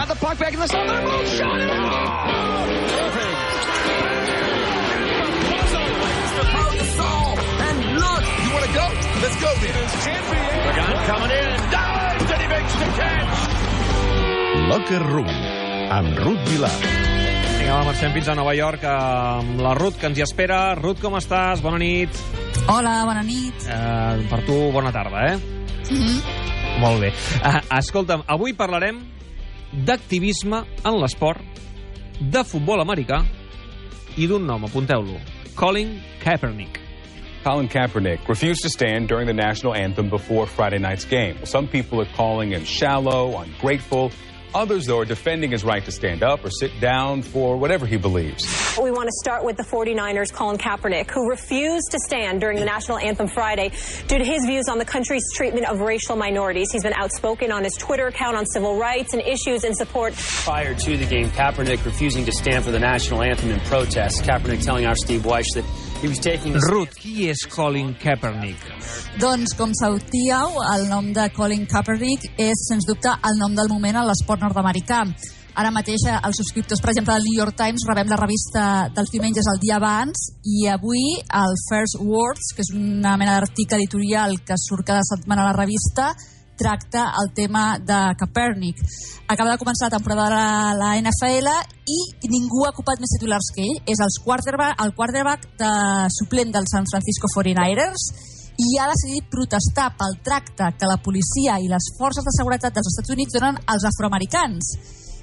got the puck back in the zone. They're both shot it And look, you want to go? Let's go then. Pagan coming in. Dives and he makes the catch. Locker Room, amb Ruth Vilar. Vinga, va, marxem fins a Nova York amb la Ruth, que ens hi espera. Ruth, com estàs? Bona nit. Hola, bona nit. Eh, per tu, bona tarda, eh? Mm -hmm. Molt bé. Eh, escolta'm, avui parlarem d'activisme en l'esport, de futbol americà i d'un nom, apunteu-lo, Colin Kaepernick. Colin Kaepernick refused to stand during the national anthem before Friday night's game. Some people are calling him shallow, ungrateful. Others, though, are defending his right to stand up or sit down for whatever he believes. We want to start with the 49ers' Colin Kaepernick, who refused to stand during the national anthem Friday due to his views on the country's treatment of racial minorities. He's been outspoken on his Twitter account on civil rights and issues in support. Prior to the game, Kaepernick refusing to stand for the national anthem in protest. Kaepernick telling our Steve Weish that he was taking... Ruth, qui és Colin Kaepernick? Doncs, com sabíeu, el nom de Colin Kaepernick és, sens dubte, el nom del moment a l'esport nord-americà. Ara mateix, eh, els subscriptors, per exemple, del New York Times, rebem la revista dels diumenges el dia abans i avui el First Words, que és una mena d'article editorial que surt cada setmana a la revista, tracta el tema de Kaepernick. Acaba de començar la temporada de la NFL i ningú ha ocupat més titulars que ell. És el quarterback, el quarterback de suplent del San Francisco 49ers i ha decidit protestar pel tracte que la policia i les forces de seguretat dels Estats Units donen als afroamericans.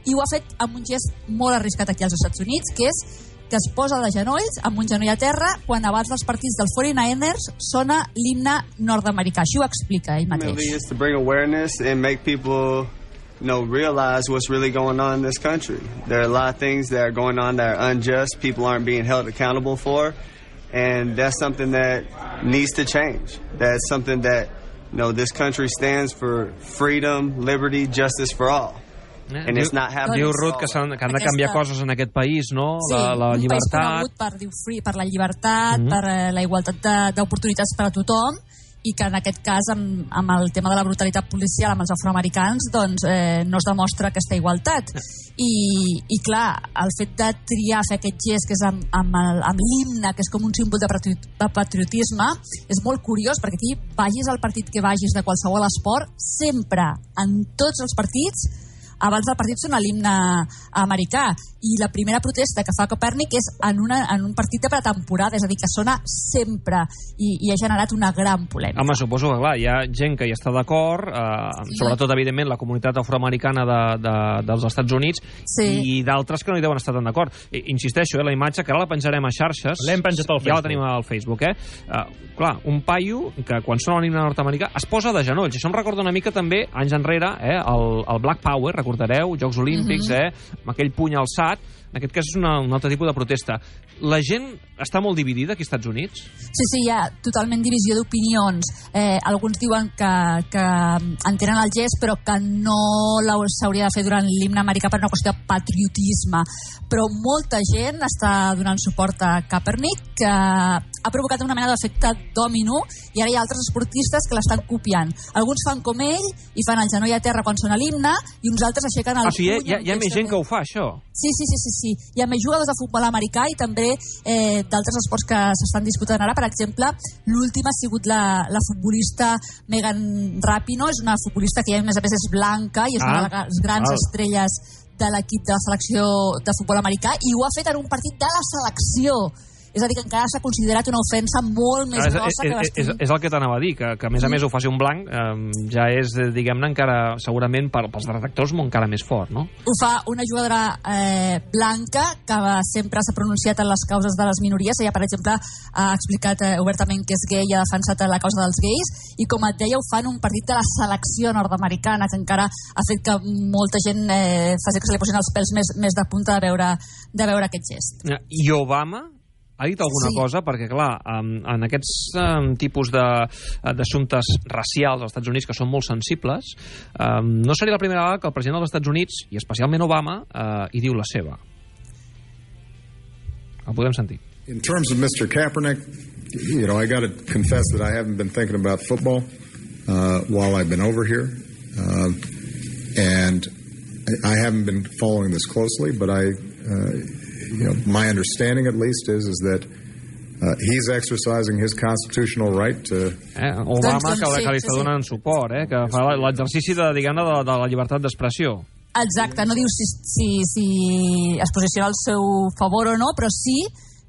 I ho ha fet amb un gest molt arriscat aquí als Estats Units, que és que es posa de genolls amb un genoll a terra quan abans dels partits dels 49ers sona l'himne nord-americà. Això ho explica ell mateix. It's to bring awareness and make people you know, realize what's really going on in this country. There are a lot of things that are going on that are unjust, people aren't being held accountable for, and that's something that needs to change. That's something that, you know, this country stands for freedom, liberty, justice for all. And it's not happening. Diu Ruth que, s'han- que han de Aquesta- canviar coses en aquest país, no? Sí, la, la un país llibertat... conegut per, diu, free, per la llibertat, Mhm. per eh, la igualtat d'oportunitats per a tothom, i que en aquest cas, amb, amb el tema de la brutalitat policial amb els afroamericans, doncs eh, no es demostra aquesta igualtat. I, I clar, el fet de triar fer aquest gest, que és amb, amb, el- amb l'himne, que és com un símbol de, patri- de patriotisme, és molt curiós, perquè aquí vagis al partit que vagis de qualsevol esport, sempre, en tots els partits, abans del partit sona l'himne americà i la primera protesta que fa Copèrnic és en, una, en un partit de pretemporada és a dir, que sona sempre i, i ha generat una gran polèmica Home, suposo que, clar, hi ha gent que hi està d'acord, eh, Sí. sobretot, evidentment, la comunitat afroamericana de, de, dels Estats Units, Sí. i d'altres que no hi deuen estar tan d'acord. Insisteixo, eh, la imatge, que ara la penjarem a xarxes... L'hem penjat al Ja la Facebook. tenim al Facebook, eh? Uh, clar, un paio que quan sona l'himne nord-americà es posa de genolls. Això em recorda una mica també, anys enrere, eh, el, el Black Power, recordareu, Jocs Olímpics, Mhm. eh, amb aquell puny alçat. En aquest cas és una, un altre tipus de protesta. La gent està molt dividida aquí als Estats Units? Sí, sí, hi ha totalment divisió d'opinions. Eh, alguns diuen que, que entenen el gest però que no la- s'hauria de fer durant l'himne americà per una qüestió de patriotisme. Però molta gent està donant suport a Kaepernick, que ha provocat una mena d'efecte dòmino i ara hi ha altres esportistes que l'estan copiant. Alguns fan com ell i fan el genoll a terra quan sona l'himne i uns altres aixequen el Ah, o sigui, puny hi ha, hi ha més gent que ho fa, això? Sí, sí, sí, sí, sí. Hi ha més jugadors de futbol americà i també eh, d'altres esports que s'estan disputant ara. Per exemple, l'última ha sigut la, la futbolista Megan Rapinoe, és una futbolista que ja, a més a més és blanca i és Ah, una de les grans val. estrelles de l'equip de la selecció de futbol americà i ho ha fet en un partit de la selecció. És a dir, que encara s'ha considerat una ofensa molt més Ah, és, grossa que és, vestir és, és el que t'anava a dir, que, que a més a més ho faci un blanc eh, ja és, diguem-ne, encara segurament per, pels detractors encara més fort, no? Ho fa una jugadora eh, blanca que sempre s'ha pronunciat en les causes de les minories. Ella, per exemple, ha explicat eh, obertament que és gay i ha defensat la causa dels gais i, com et deia, ho fa en un partit de la selecció nord-americana que encara ha fet que molta gent eh, faci que se li posin els pèls més, més de punta de veure, de veure aquest gest. I Obama ha dit alguna Sí. cosa? Perquè, clar, en, en aquests um, tipus de- d'assumptes racials als Estats Units que són molt sensibles, um, no seria la primera vegada que el president dels Estats Units, i especialment Obama, uh, hi diu la seva. El podem sentir. In terms of Mr. Kaepernick, you know, I got to confess that I haven't been thinking about football uh, while I've been over here. Uh, and I haven't been following this closely, but I, uh, you know, my understanding at least is is that uh, he's exercising his constitutional right to. Eh? Obama, Doncs, doncs, que, sí, que li està sí. donant suport, eh? que fa l'exercici de, diguem-ne, de, de la llibertat d'expressió. Exacte, no diu si, si, si es posiciona al seu favor o no, però sí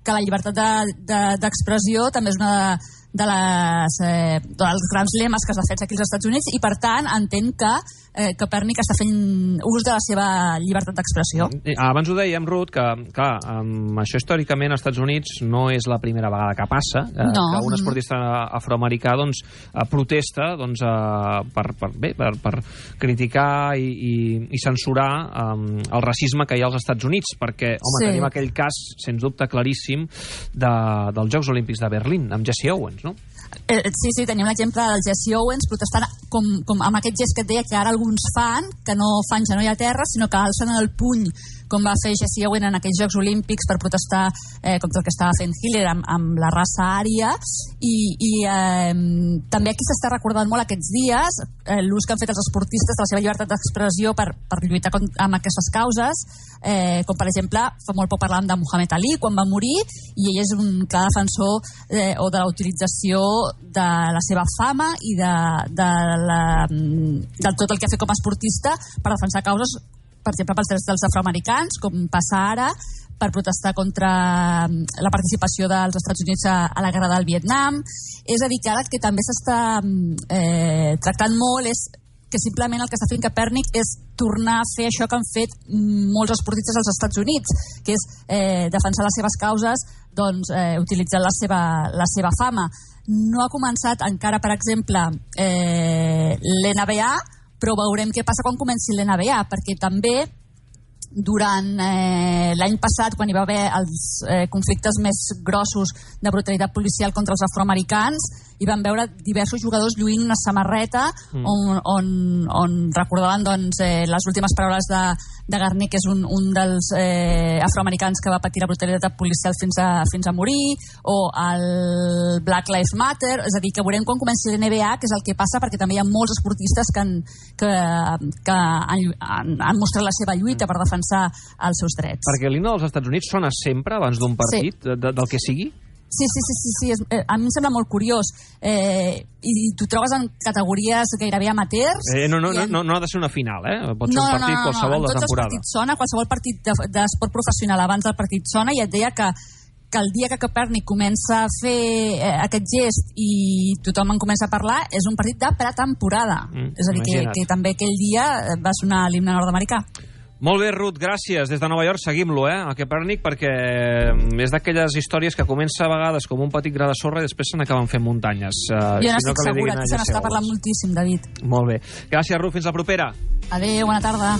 que la llibertat d'expressió de, de, d'expressió també és una de, de les, eh, dels grans lemes que es defensa aquí als Estats Units i per tant entenc que eh, Copèrnic està fent ús de la seva llibertat d'expressió. I Abans ho dèiem, Ruth, que clar, amb això històricament als Estats Units no és la primera vegada que passa, eh, No. que un esportista afroamericà doncs, eh, protesta doncs, eh, per, per, bé, per, per criticar i, i, i censurar eh, el racisme que hi ha als Estats Units, perquè, home, Sí. tenim aquell cas, sens dubte claríssim, de, dels Jocs Olímpics de Berlín, amb Jesse Owens, no? Eh, sí, sí, tenim l'exemple del Jesse Owens protestant com, com amb aquest gest que et deia que ara alguns fan, que no fan genoll a terra, sinó que alcen el puny com va fer Jesse Owens en aquells Jocs Olímpics per protestar eh, contra el que estava fent Hitler amb, amb la raça ària. I, i eh, també aquí s'està recordant molt aquests dies eh, l'ús que han fet els esportistes de la seva llibertat d'expressió per, per lluitar con, amb aquestes causes. Eh, com per exemple fa molt poc parlàvem de Muhammad Ali quan va morir i ell és un clar defensor eh, o de la utilització de la seva fama i de, de, la, de tot el que ha fet com a esportista per defensar causes per exemple, pels drets dels afroamericans, com passa ara, per protestar contra mm, la participació dels Estats Units a, a la guerra del Vietnam. És a dir, que ara que també s'està mm, eh, tractant molt és que simplement el que està fent Capèrnic és tornar a fer això que han fet mm, molts esportistes als Estats Units, que és eh, defensar les seves causes doncs, eh, utilitzant la seva, la seva fama. No ha començat encara, per exemple, eh, l'NBA, però veurem què passa quan comenci l'NBA, perquè també durant eh, l'any passat, quan hi va haver els eh, conflictes més grossos de brutalitat policial contra els afroamericans, hi van veure diversos jugadors lluint una samarreta mm. on, on, on recordaven doncs, eh, les últimes paraules de, de Garnier, que és un, un dels eh, afroamericans que va patir la brutalitat policial fins a, fins a morir, o el Black Lives Matter, és a dir, que veurem quan comenci l'NBA, que és el que passa, perquè també hi ha molts esportistes que han, que, que han, han, han mostrat la seva lluita per defensar els seus drets. Perquè l'himne dels Estats Units sona sempre abans d'un partit, sí. de, del que sigui? Sí, sí, sí, sí, sí. És, eh, a mi em sembla molt curiós. Eh, I t'ho trobes en categories gairebé amateurs. Eh, no, no, en- no, no ha de ser una final, eh? Pot ser no, un no, partit no, no, qualsevol en de tots els temporada. partits sona, qualsevol partit de- d'esport professional abans del partit sona i et deia que que el dia que Copèrnic comença a fer eh, aquest gest i tothom en comença a parlar és un partit de pretemporada Mm, és a dir, que, imagina't. que també aquell dia va sonar l'himne nord-americà Molt bé, Ruth, gràcies. Des de Nova York seguim-lo, eh, a Copernic, perquè és d'aquelles històries que comença a vegades com un petit gra de sorra i després se n'acaben fent muntanyes. Uh, jo n'estic segura, aquí se n'està parlant moltíssim, David Molt bé. Gràcies, Ruth. Fins la propera. adeu, bona tarda